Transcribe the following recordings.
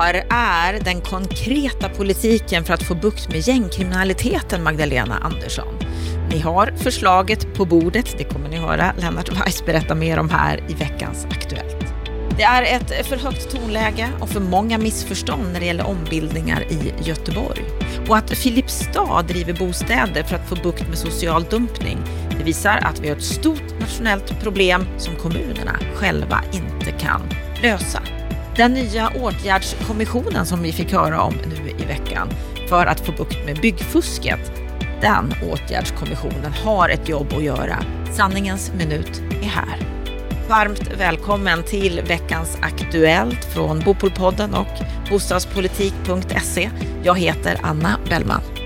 Var är den konkreta politiken för att få bukt med gängkriminaliteten, Magdalena Andersson? Ni har förslaget på bordet, det kommer ni höra Lennart Weiss berätta mer om här i veckans Aktuellt. Det är ett för högt tonläge och för många missförstånd när det gäller ombildningar i Göteborg. Och att Filipstad driver bostäder för att få bukt med social dumpning, det visar att vi har ett stort nationellt problem som kommunerna själva inte kan lösa. Den nya åtgärdskommissionen som vi fick höra om nu i veckan för att få bukt med byggfusket, den åtgärdskommissionen har ett jobb att göra. Sanningens minut är här. Varmt välkommen till veckans Aktuellt från Bopolpodden och bostadspolitik.se. Jag heter Anna Bellman.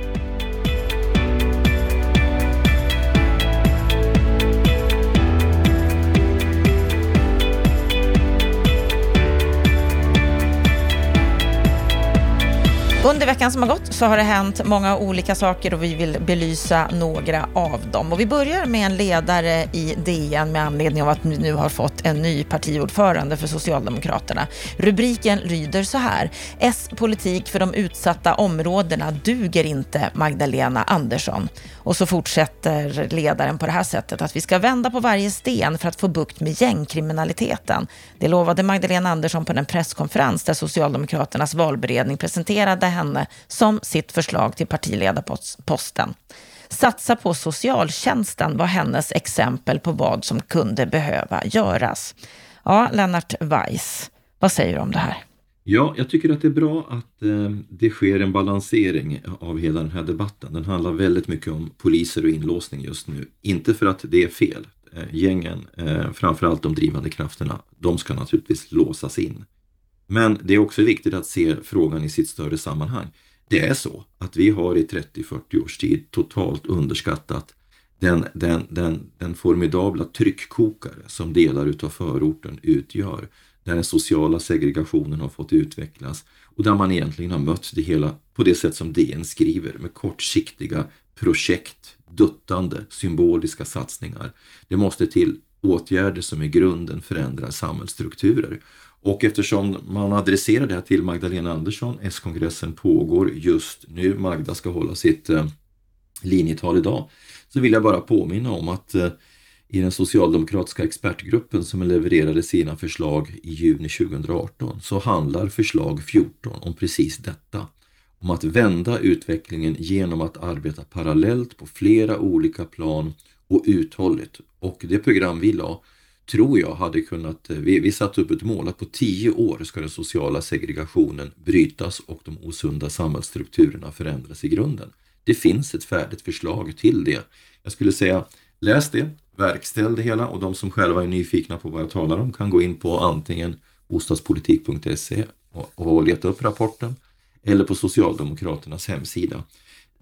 Under veckan som har gått så har det hänt många olika saker och vi vill belysa några av dem. Och vi börjar med en ledare i DN med anledning av att vi nu har fått en ny partiordförande för Socialdemokraterna. Rubriken lyder så här. S-politik för de utsatta områdena duger inte Magdalena Andersson. Och så fortsätter ledaren på det här sättet att vi ska vända på varje sten för att få bukt med gängkriminaliteten. Det lovade Magdalena Andersson på den presskonferens där Socialdemokraternas valberedning presenterade henne som sitt förslag till partiledarposten. Satsa på socialtjänsten var hennes exempel på vad som kunde behöva göras. Ja, Lennart Weiss, vad säger du om det här? Ja, jag tycker att det är bra att eh, det sker en balansering av hela den här debatten. Den handlar väldigt mycket om poliser och inlåsning just nu. Inte för att det är fel. Eh, gängen, eh, framförallt de drivande krafterna, de ska naturligtvis låsas in. Men det är också viktigt att se frågan i sitt större sammanhang. Det är så att vi har i 30-40 års tid totalt underskattat den, den, den, den formidabla tryckkokare som delar utav förorten utgör. Där den sociala segregationen har fått utvecklas och där man egentligen har mött det hela på det sätt som DN skriver med kortsiktiga projekt, duttande, symboliska satsningar. Det måste till åtgärder som i grunden förändrar samhällsstrukturer. Och eftersom man adresserar det här till Magdalena Andersson, S-kongressen pågår just nu, Magda ska hålla sitt eh, linjetal idag, så vill jag bara påminna om att eh, i den socialdemokratiska expertgruppen som levererade sina förslag i juni 2018 så handlar förslag 14 om precis detta. Om att vända utvecklingen genom att arbeta parallellt på flera olika plan och uthålligt. Och det program vi la tror jag hade kunnat, eh, vi, vi satte upp ett mål att på tio år ska den sociala segregationen brytas och de osunda samhällsstrukturerna förändras i grunden. Det finns ett färdigt förslag till det. Jag skulle säga, läs det, verkställ det hela och de som själva är nyfikna på vad jag talar om kan gå in på antingen bostadspolitik.se och, och leta upp rapporten eller på Socialdemokraternas hemsida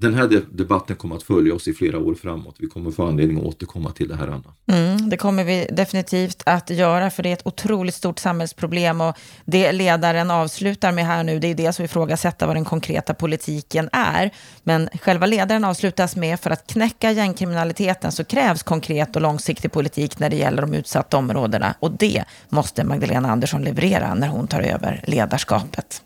den här debatten kommer att följa oss i flera år framåt. Vi kommer få anledning att återkomma till det här, Anna. Mm, det kommer vi definitivt att göra, för det är ett otroligt stort samhällsproblem. Och det ledaren avslutar med här nu, det är det som ifrågasätta vad den konkreta politiken är. Men själva ledaren avslutas med, för att knäcka gängkriminaliteten så krävs konkret och långsiktig politik när det gäller de utsatta områdena. Och det måste Magdalena Andersson leverera när hon tar över ledarskapet.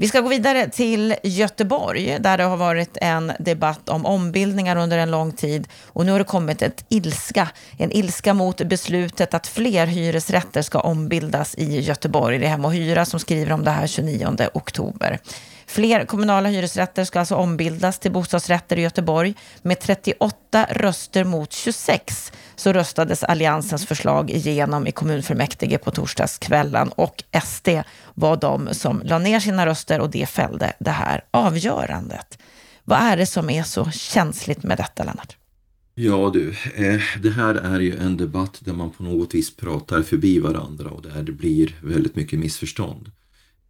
Vi ska gå vidare till Göteborg, där det har varit en debatt om ombildningar under en lång tid. Och nu har det kommit ett ilska, en ilska mot beslutet att fler hyresrätter ska ombildas i Göteborg. Det är Hem och Hyra som skriver om det här 29 oktober. Fler kommunala hyresrätter ska alltså ombildas till bostadsrätter i Göteborg. Med 38 röster mot 26 så röstades Alliansens förslag igenom i kommunfullmäktige på torsdagskvällen och SD var de som la ner sina röster och det fällde det här avgörandet. Vad är det som är så känsligt med detta, Lennart? Ja du, eh, det här är ju en debatt där man på något vis pratar förbi varandra och där det blir väldigt mycket missförstånd.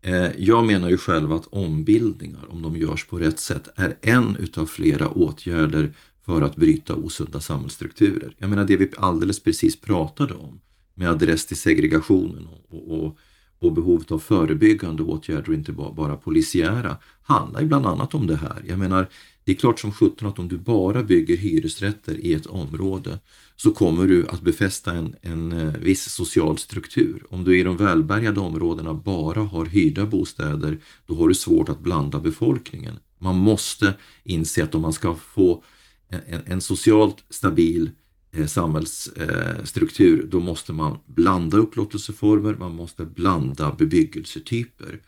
Eh, jag menar ju själv att ombildningar, om de görs på rätt sätt, är en utav flera åtgärder för att bryta osunda samhällsstrukturer. Jag menar det vi alldeles precis pratade om med adress till segregationen och, och, och behovet av förebyggande åtgärder och inte bara, bara polisiära handlar ju bland annat om det här. Jag menar Det är klart som sjutton att om du bara bygger hyresrätter i ett område så kommer du att befästa en, en eh, viss social struktur. Om du i de välbärgade områdena bara har hyrda bostäder, då har du svårt att blanda befolkningen. Man måste inse att om man ska få en, en socialt stabil eh, samhällsstruktur, eh, då måste man blanda upplåtelseformer, man måste blanda bebyggelsetyper.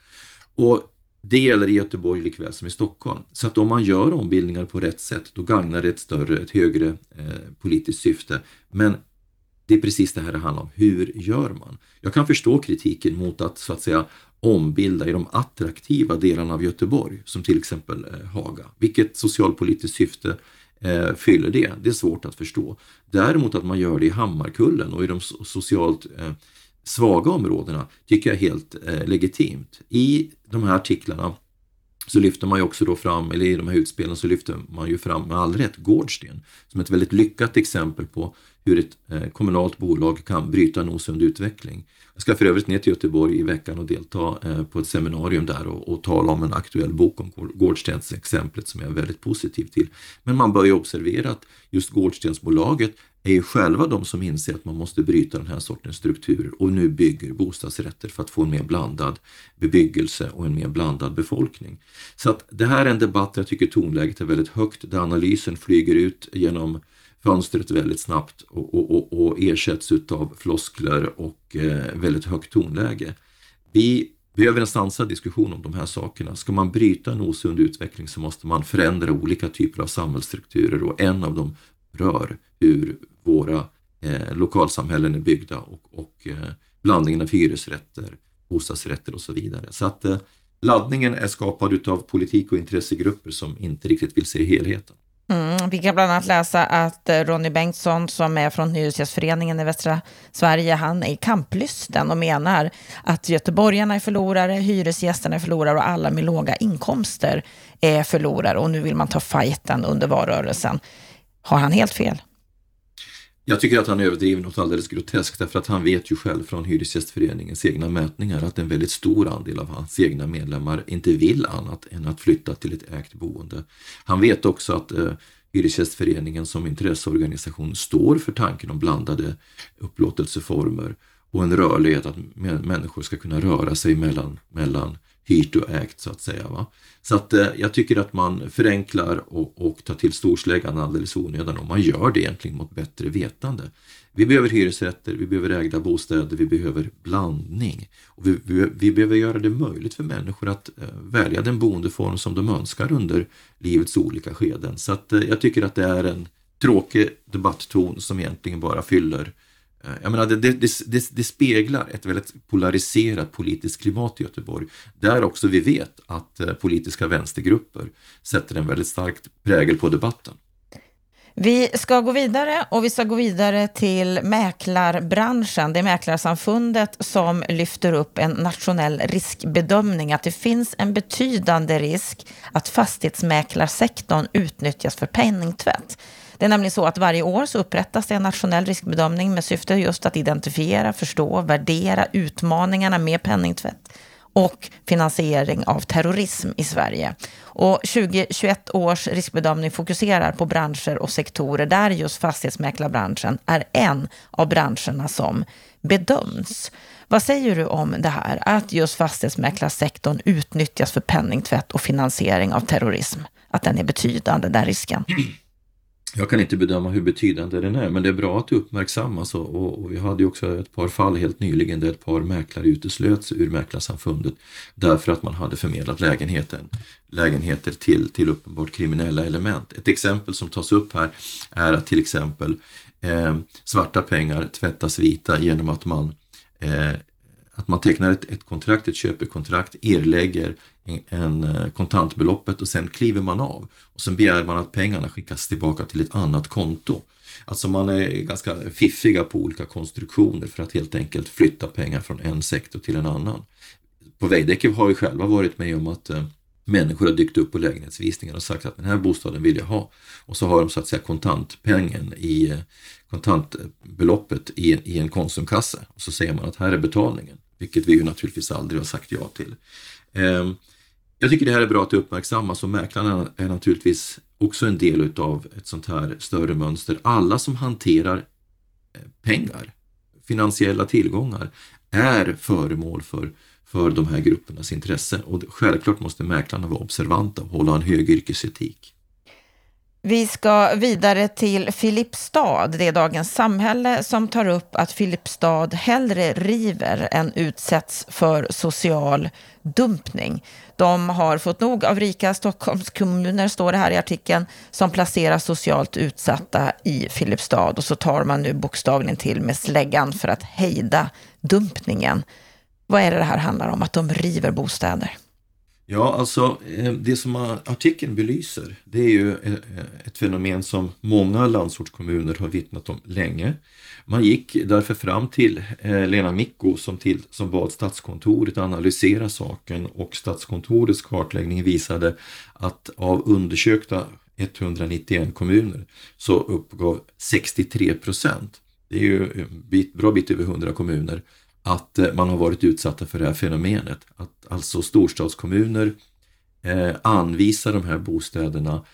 Och det gäller i Göteborg likväl som i Stockholm. Så att om man gör ombildningar på rätt sätt, då gagnar det ett större, ett högre eh, politiskt syfte. Men det är precis det här det handlar om. Hur gör man? Jag kan förstå kritiken mot att så att säga ombilda i de attraktiva delarna av Göteborg, som till exempel eh, Haga. Vilket socialpolitiskt syfte eh, fyller det? Det är svårt att förstå. Däremot att man gör det i Hammarkullen och i de socialt eh, svaga områdena tycker jag är helt eh, legitimt. I de här artiklarna så lyfter man ju också då fram, eller i de här utspelen så lyfter man ju fram med all rätt Gårdsten som ett väldigt lyckat exempel på hur ett eh, kommunalt bolag kan bryta en osund utveckling. Jag ska för övrigt ner till Göteborg i veckan och delta eh, på ett seminarium där och, och tala om en aktuell bok om Gårdstens exemplet som jag är väldigt positiv till. Men man bör ju observera att just Gårdstensbolaget är ju själva de som inser att man måste bryta den här sortens struktur och nu bygger bostadsrätter för att få en mer blandad bebyggelse och en mer blandad befolkning. Så att det här är en debatt där jag tycker tonläget är väldigt högt, där analysen flyger ut genom fönstret väldigt snabbt och, och, och, och ersätts av floskler och eh, väldigt högt tonläge. Vi behöver en sansad diskussion om de här sakerna. Ska man bryta en osund utveckling så måste man förändra olika typer av samhällsstrukturer och en av dem rör hur våra eh, lokalsamhällen är byggda och, och eh, blandningen av hyresrätter, bostadsrätter och så vidare. Så att eh, laddningen är skapad utav politik och intressegrupper som inte riktigt vill se helheten. Mm, vi kan bland annat läsa att eh, Ronny Bengtsson som är från Hyresgästföreningen i västra Sverige, han är kamplysten och menar att göteborgarna är förlorare, hyresgästerna är förlorare och alla med låga inkomster är förlorare och nu vill man ta fighten under valrörelsen. Har han helt fel? Jag tycker att han överdriver något alldeles groteskt därför att han vet ju själv från Hyresgästföreningens egna mätningar att en väldigt stor andel av hans egna medlemmar inte vill annat än att flytta till ett ägt boende. Han vet också att eh, Hyresgästföreningen som intresseorganisation står för tanken om blandade upplåtelseformer och en rörlighet att människor ska kunna röra sig mellan, mellan hyrt och ägt så att säga. Va? Så att eh, jag tycker att man förenklar och, och tar till storsläggan alldeles onödan och man gör det egentligen mot bättre vetande. Vi behöver hyresrätter, vi behöver ägda bostäder, vi behöver blandning. Och vi, vi, vi behöver göra det möjligt för människor att eh, välja den boendeform som de önskar under livets olika skeden. Så att eh, jag tycker att det är en tråkig debattton som egentligen bara fyller Eh, Eh, jag menar, det, det, det, det, speglar ett väldigt polariserat politiskt klimat i Göteborg, där också vi vet att eh, politiska vänstergrupper sätter en väldigt stark prägel på debatten. Vi ska gå vidare och vi ska gå vidare till mäklarbranschen. Det är Mäklarsamfundet som lyfter upp en nationell riskbedömning, att det finns en betydande risk att fastighetsmäklarsektorn utnyttjas för penningtvätt. Det är nämligen så att varje år så upprättas det en nationell riskbedömning med syfte just att identifiera, förstå, värdera utmaningarna med penningtvätt och finansiering av terrorism i Sverige. Och 2021 års riskbedömning fokuserar på branscher och sektorer där just fastighetsmäklarbranschen är en av branscherna som bedöms. Vad säger du om det här, att just fastighetsmäklarsektorn utnyttjas för penningtvätt och finansiering av terrorism? Att den är betydande, den risken? Jag kan inte bedöma hur betydande den är, men det är bra att det uppmärksammas och, och, och vi hade ju också ett par fall helt nyligen där ett par mäklare uteslöts ur Mäklarsamfundet därför att man hade förmedlat lägenheten, lägenheter till, till uppenbart kriminella element. Ett exempel som tas upp här är att till exempel eh, svarta pengar tvättas vita genom att man eh, att man tecknar ett, ett kontrakt, ett köpekontrakt, erlägger en, en eh, kontantbeloppet och sen kliver man av. Och sen begär man att pengarna skickas tillbaka till ett annat konto. Alltså man är ganska fiffiga på olika konstruktioner för att helt enkelt flytta pengar från en sektor till en annan. På Veidekke har vi själva varit med om att eh, människor har dykt upp på lägenhetsvisningar och sagt att den här bostaden vill jag ha. Och så har de så att säga kontantpengen i eh, kontantbeloppet i, i en Konsumkasse. Och så säger man att här är betalningen vilket vi ju naturligtvis aldrig har sagt ja till. Ehm, jag tycker det här är bra att det uppmärksammas och mäklarna är naturligtvis också en del av ett sånt här större mönster. Alla som hanterar eh, pengar, finansiella tillgångar, är föremål för, för de här gruppernas intresse och självklart måste mäklarna vara observanta och hålla en hög yrkesetik. Vi ska vidare till Filipstad. Det är Dagens Samhälle som tar upp att Filipstad hellre river än utsätts för social dumpning. De har fått nog av rika Stockholmskommuner, står det här i artikeln, som placerar socialt utsatta i Filipstad. Och så tar man nu bokstavligen till med släggan för att hejda dumpningen. Vad är det det här handlar om? Att de river bostäder? Ja, alltså eh, det som artikeln belyser det är ju eh, eh, ett fenomen som många landsortskommuner har vittnat om länge. Man gick därför fram till Lena Micko som, till, som bad Statskontoret analysera saken och Statskontorets kartläggning visade att av undersökta 191 kommuner så uppgav 63 procent, det är ju en bra bit över 100 kommuner, att eh, man har varit utsatta för det här fenomenet. Att alltså storstadskommuner eh, anvisar de här bostäderna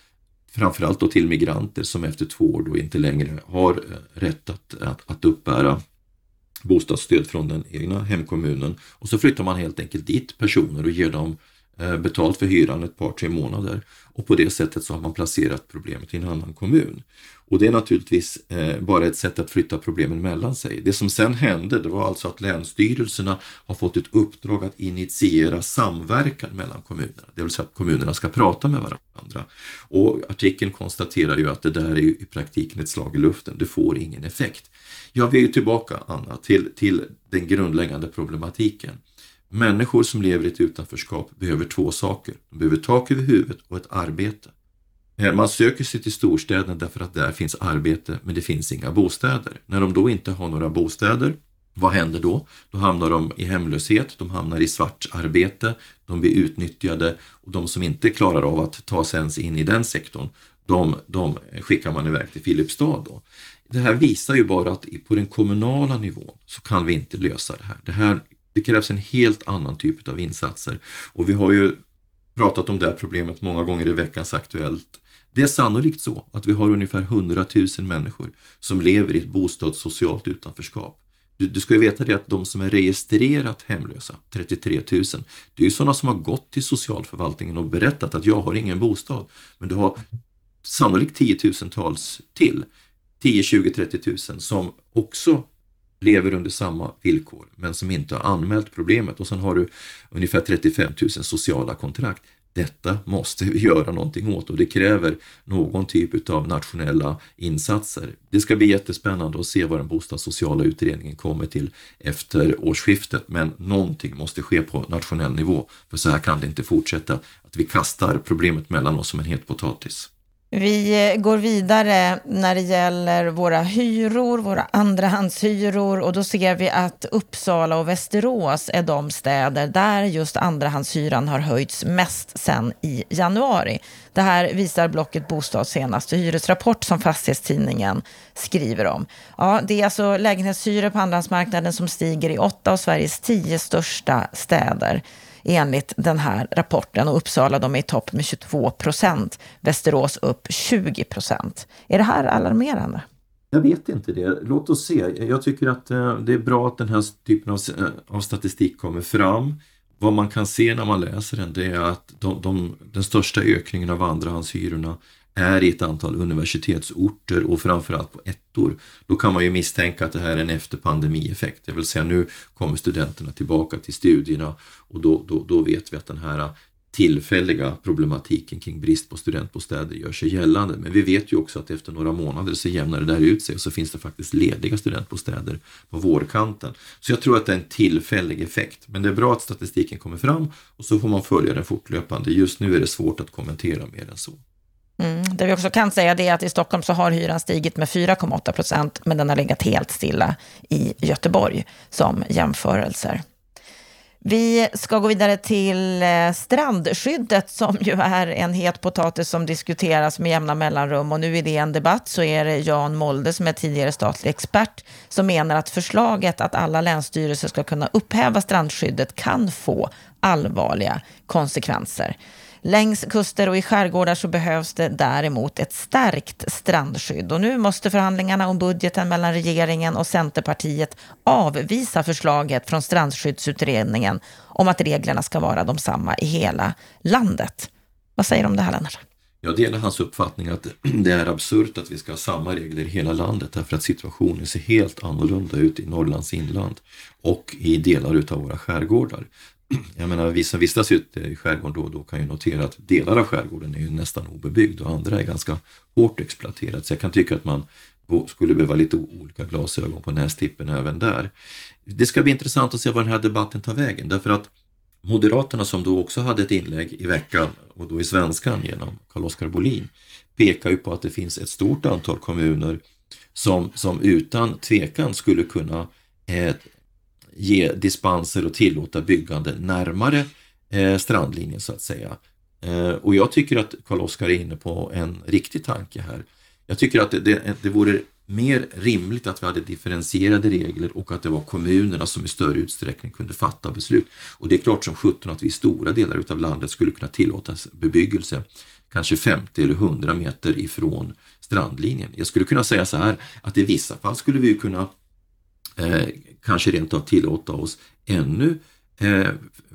framförallt då till migranter som efter två år då inte längre har eh, rätt att, att, att uppbära bostadsstöd från den egna hemkommunen. Och så flyttar man helt enkelt dit personer och ger dem eh, Eh, betalt för hyran ett par, tre månader. Och på det sättet så har man placerat problemet i en annan kommun. Och det är naturligtvis eh, bara ett sätt att flytta problemen mellan sig. Det som sen hände det var alltså att länsstyrelserna har fått ett uppdrag att initiera samverkan mellan kommunerna. Det vill säga att kommunerna ska prata med varandra. Och artikeln konstaterar ju att det där är i praktiken ett slag i luften. Det får ingen effekt. Ja, vi är tillbaka Anna till, till den grundläggande problematiken. Människor som lever i ett utanförskap behöver två saker. De behöver tak över huvudet och ett arbete. Man söker sig till storstäderna därför att där finns arbete men det finns inga bostäder. När de då inte har några bostäder, vad händer då? Då hamnar de i hemlöshet, de hamnar i svartarbete, de blir utnyttjade och de som inte klarar av att ta sig ens in i den sektorn, de, de skickar man iväg till Filipstad. Då. Det här visar ju bara att på den kommunala nivån så kan vi inte lösa det här. Det, här, det krävs en helt annan typ av insatser och vi har ju pratat om det här problemet många gånger i veckans Aktuellt det är sannolikt så att vi har ungefär 100 000 människor som lever i ett bostadssocialt utanförskap. Du, du ska ju veta det att de som är registrerat hemlösa, 33 000, det är ju sådana som har gått till socialförvaltningen och berättat att jag har ingen bostad. Men du har sannolikt tiotusentals till, 10, 20, 30 000 som också lever under samma villkor men som inte har anmält problemet och sen har du ungefär 35 000 sociala kontrakt. Detta måste vi göra någonting åt och det kräver någon typ av nationella insatser. Det ska bli jättespännande att se vad den bostadssociala utredningen kommer till efter årsskiftet, men någonting måste ske på nationell nivå. För så här kan det inte fortsätta, att vi kastar problemet mellan oss som en het potatis. Vi eh, går vidare när det gäller våra hyror, våra andrahandshyror och då ser vi att Uppsala och Västerås är de städer där just andrahandshyran har höjts mest sedan i januari. Det här visar blocket Bostads senaste hyresrapport som Fastighetstidningen skriver om. Ja, det är alltså lägenhetshyror på andrahandsmarknaden som stiger i åtta av Sveriges tio största städer enligt den här rapporten. Och Uppsala de är i topp med 22 procent, Västerås upp 20 procent. Är det här alarmerande? Jag vet inte det. Låt oss se. Jag tycker att eh, det är bra att den här typen av, eh, av statistik kommer fram. Vad man kan se när man läser den det är att de, de, den största ökningen av andrahandshyrorna är i ett antal universitetsorter och framförallt på ettor. Då kan man ju misstänka att det här är en efterpandemieffekt. Det vill säga nu kommer studenterna tillbaka till studierna och då, då, då vet vi att den här tillfälliga problematiken kring brist på studentbostäder gör sig gällande. Men vi vet ju också att efter några månader så jämnar det där ut sig och så finns det faktiskt lediga studentbostäder på vårkanten. Så jag tror att det är en tillfällig effekt. Men det är bra att statistiken kommer fram och så får man följa den fortlöpande. Just nu är det svårt att kommentera mer än så. Mm. Det vi också kan säga är att i Stockholm så har hyran stigit med 4,8 procent, men den har legat helt stilla i Göteborg som jämförelser. Vi ska gå vidare till eh, strandskyddet som ju är en het potatis som diskuteras med jämna mellanrum och nu i DN en debatt så är det Jan Molde som är tidigare statlig expert som menar att förslaget att alla länsstyrelser ska kunna upphäva strandskyddet kan få allvarliga konsekvenser. Längs kuster och i skärgårdar så behövs det däremot ett stärkt strandskydd. Och nu måste förhandlingarna om budgeten mellan regeringen och Centerpartiet avvisa förslaget från strandskyddsutredningen om att reglerna ska vara de samma i hela landet. Vad säger du om det här Lennart? Jag delar hans uppfattning att det är absurt att vi ska ha samma regler i hela landet därför att situationen ser helt annorlunda ut i Norrlands inland och i delar utav våra skärgårdar. Jag menar, vi som vistas ute i skärgården då och då kan ju notera att delar av skärgården är ju nästan obebyggd och andra är ganska hårt exploaterat. Så jag kan tycka att man skulle behöva lite olika glasögon på nästippen även där. Det ska bli intressant att se var den här debatten tar vägen därför att Moderaterna som då också hade ett inlägg i veckan och då i Svenskan genom Carl-Oskar Bolin pekar ju på att det finns ett stort antal kommuner som, som utan tvekan skulle kunna eh, ge dispenser och tillåta byggande närmare eh, strandlinjen så att säga. Eh, och jag tycker att Karl-Oskar är inne på en riktig tanke här. Jag tycker att det, det, det vore mer rimligt att vi hade differentierade regler och att det var kommunerna som i större utsträckning kunde fatta beslut. Och det är klart som sjutton att vi i stora delar av landet skulle kunna tillåta bebyggelse kanske 50 eller 100 meter ifrån strandlinjen. Jag skulle kunna säga så här att i vissa fall skulle vi kunna eh, kanske rent av tillåta oss ännu eh,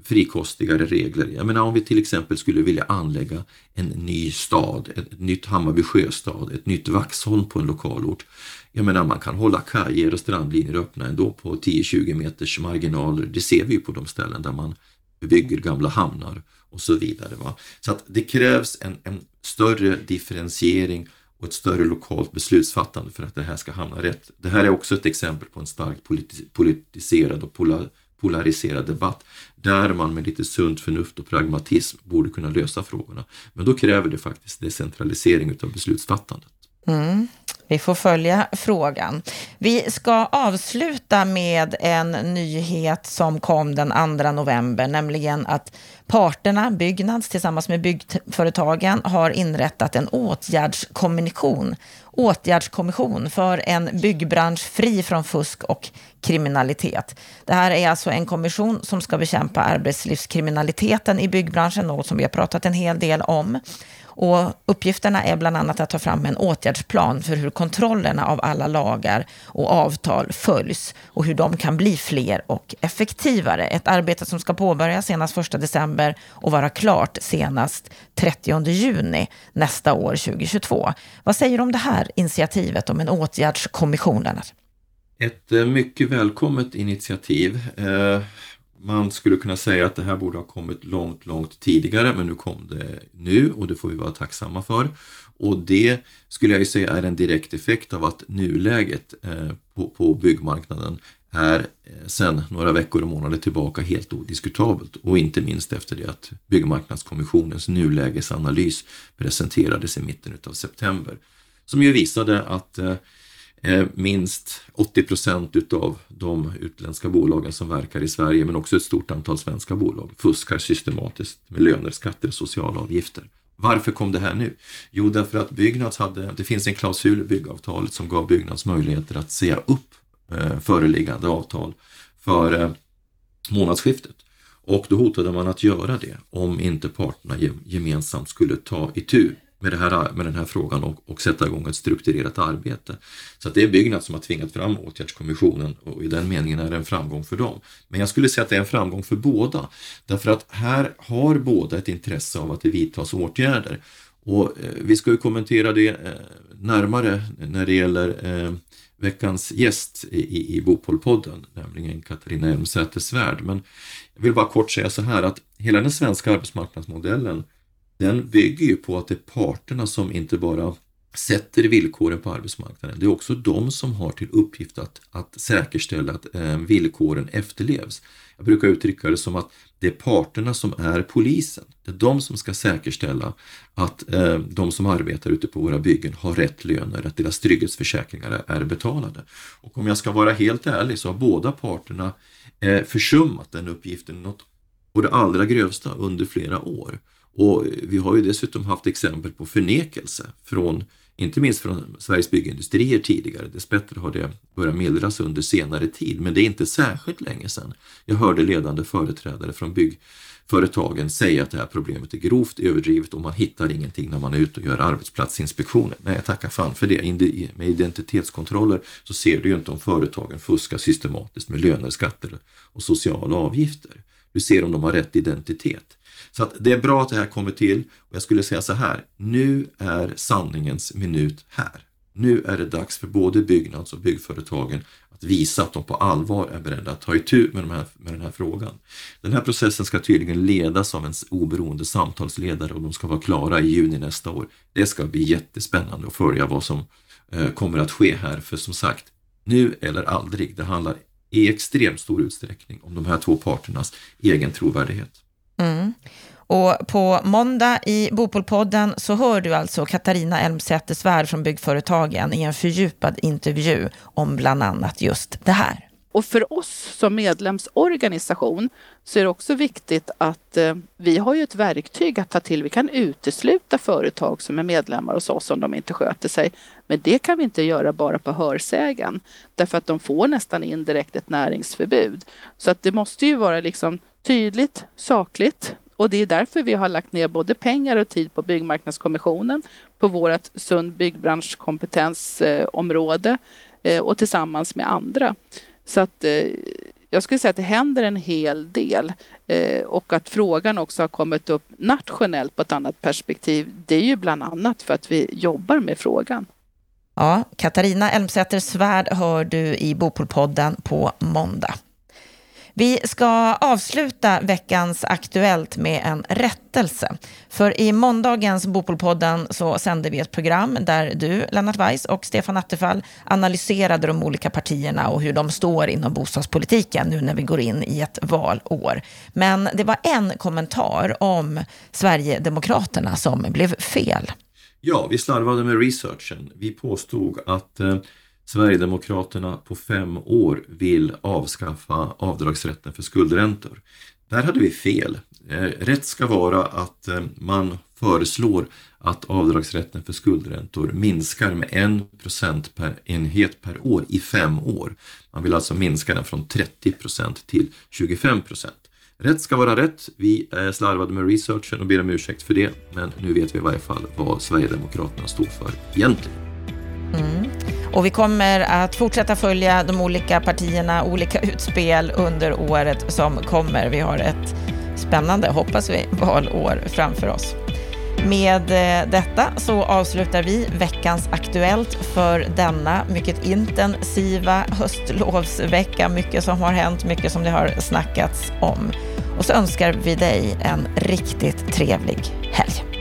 frikostigare regler. Jag menar om vi till exempel skulle vilja anlägga en ny stad, ett nytt Hammarby sjöstad, ett nytt Vaxholm på en lokalort. Jag menar man kan hålla kajer och strandlinjer öppna ändå på 10-20 meters marginaler. Det ser vi ju på de ställen där man bygger gamla hamnar och så vidare. Va? Så att det krävs en, en större differentiering och ett större lokalt beslutsfattande för att det här ska hamna rätt. Det här är också ett exempel på en starkt politiserad och polariserad debatt där man med lite sunt förnuft och pragmatism borde kunna lösa frågorna. Men då kräver det faktiskt decentralisering av beslutsfattandet. Mm. Vi får följa frågan. Vi ska avsluta med en nyhet som kom den 2 november, nämligen att parterna, Byggnads tillsammans med byggföretagen, har inrättat en åtgärdskommission, åtgärdskommission för en byggbransch fri från fusk och kriminalitet. Det här är alltså en kommission som ska bekämpa arbetslivskriminaliteten i byggbranschen, något som vi har pratat en hel del om. Och uppgifterna är bland annat att ta fram en åtgärdsplan för hur kontrollerna av alla lagar och avtal följs och hur de kan bli fler och effektivare. Ett arbete som ska påbörjas senast 1 december och vara klart senast 30 juni nästa år, 2022. Vad säger du om det här initiativet om en åtgärdskommission, Lennart? Ett eh, mycket välkommet initiativ. Eh, man skulle kunna säga att det här borde ha kommit långt, långt tidigare, men nu kom det nu och det får vi vara tacksamma för. Och det skulle jag ju säga är en direkt effekt av att nuläget eh, på, på byggmarknaden är eh, sedan några veckor och månader tillbaka helt odiskutabelt och inte minst efter det att Byggmarknadskommissionens nulägesanalys presenterades i mitten av september. Som ju visade att Eh, Eh, minst 80 procent utav de utländska bolagen som verkar i Sverige, men också ett stort antal svenska bolag, fuskar systematiskt med löner, skatter och sociala avgifter. Varför kom det här nu? Jo, därför att Byggnads hade, det finns en klausul i byggavtalet som gav Byggnads möjligheter att säga upp eh, föreliggande avtal för eh, månadsskiftet. Och då hotade man att göra det om inte parterna gemensamt skulle ta itu med, det här, med den här frågan och, och sätta igång ett strukturerat arbete. Så att det är Byggnads som har tvingat fram åtgärdskommissionen och i den meningen är det en framgång för dem. Men jag skulle säga att det är en framgång för båda. Därför att här har båda ett intresse av att det vidtas åtgärder. Och eh, vi ska ju kommentera det eh, närmare när det gäller eh, veckans gäst i, i, i Bopolpodden, nämligen Katarina Elmsäter-Svärd. Men jag vill bara kort säga så här att hela den svenska arbetsmarknadsmodellen den bygger ju på att det är parterna som inte bara sätter villkoren på arbetsmarknaden. Det är också de som har till uppgift att, att säkerställa att eh, villkoren efterlevs. Jag brukar uttrycka det som att det är parterna som är polisen. Det är de som ska säkerställa att eh, de som arbetar ute på våra byggen har rätt löner, att deras trygghetsförsäkringar är betalade. Och om jag ska vara helt ärlig så har båda parterna eh, försummat den uppgiften något på det allra grövsta under flera år. Och vi har ju dessutom haft exempel på förnekelse från inte minst från Sveriges byggindustrier tidigare. Dessbättre har det börjat mildras under senare tid, men det är inte särskilt länge sedan jag hörde ledande företrädare från byggföretagen säga att det här problemet är grovt överdrivet och man hittar ingenting när man är ute och gör arbetsplatsinspektioner. Nej, tacka fan för det. Med identitetskontroller så ser du ju inte om företagen fuskar systematiskt med löner, skatter och sociala avgifter. Du ser om de har rätt identitet. Så att det är bra att det här kommer till och jag skulle säga så här, nu är sanningens minut här. Nu är det dags för både byggnads och byggföretagen att visa att de på allvar är beredda att ta itu med, de här, med den här frågan. Den här processen ska tydligen ledas av en oberoende samtalsledare och de ska vara klara i juni nästa år. Det ska bli jättespännande att följa vad som eh, kommer att ske här, för som sagt, nu eller aldrig. Det handlar i extremt stor utsträckning om de här två parternas egen trovärdighet. Mm. Och på måndag i Bopolpodden så hör du alltså Katarina Elmsäter Svärd från Byggföretagen i en fördjupad intervju om bland annat just det här. Och för oss som medlemsorganisation så är det också viktigt att eh, vi har ju ett verktyg att ta till. Vi kan utesluta företag som är medlemmar hos oss om de inte sköter sig. Men det kan vi inte göra bara på hörsägen därför att de får nästan indirekt ett näringsförbud. Så att det måste ju vara liksom tydligt, sakligt och det är därför vi har lagt ner både pengar och tid på Byggmarknadskommissionen, på vårt sund byggbranschkompetensområde eh, och tillsammans med andra. Så att eh, jag skulle säga att det händer en hel del eh, och att frågan också har kommit upp nationellt på ett annat perspektiv. Det är ju bland annat för att vi jobbar med frågan. Ja, Katarina Elmsäter Svärd hör du i Bopolpodden på måndag. Vi ska avsluta veckans Aktuellt med en rättelse. För i måndagens Bopolpodden så sände vi ett program där du, Lennart Weiss och Stefan Attefall analyserade de olika partierna och hur de står inom bostadspolitiken nu när vi går in i ett valår. Men det var en kommentar om Sverigedemokraterna som blev fel. Ja, vi slarvade med researchen. Vi påstod att eh, Sverigedemokraterna på fem år vill avskaffa avdragsrätten för skuldräntor. Där hade vi fel. Eh, rätt ska vara att eh, man föreslår att avdragsrätten för skuldräntor minskar med en procent per enhet per år i fem år. Man vill alltså minska den från 30 procent till 25 procent. Rätt ska vara rätt. Vi slarvade med researchen och ber om ursäkt för det. Men nu vet vi i varje fall vad Sverigedemokraterna står för egentligen. Och vi kommer att fortsätta följa de olika partierna, olika utspel under året som kommer. Vi har ett spännande, hoppas vi, valår framför oss. Med eh, detta så avslutar vi veckans Aktuellt för denna mycket intensiva höstlovsvecka. Mycket som har hänt, mycket som det har snackats om. Och så önskar vi dig en riktigt trevlig helg.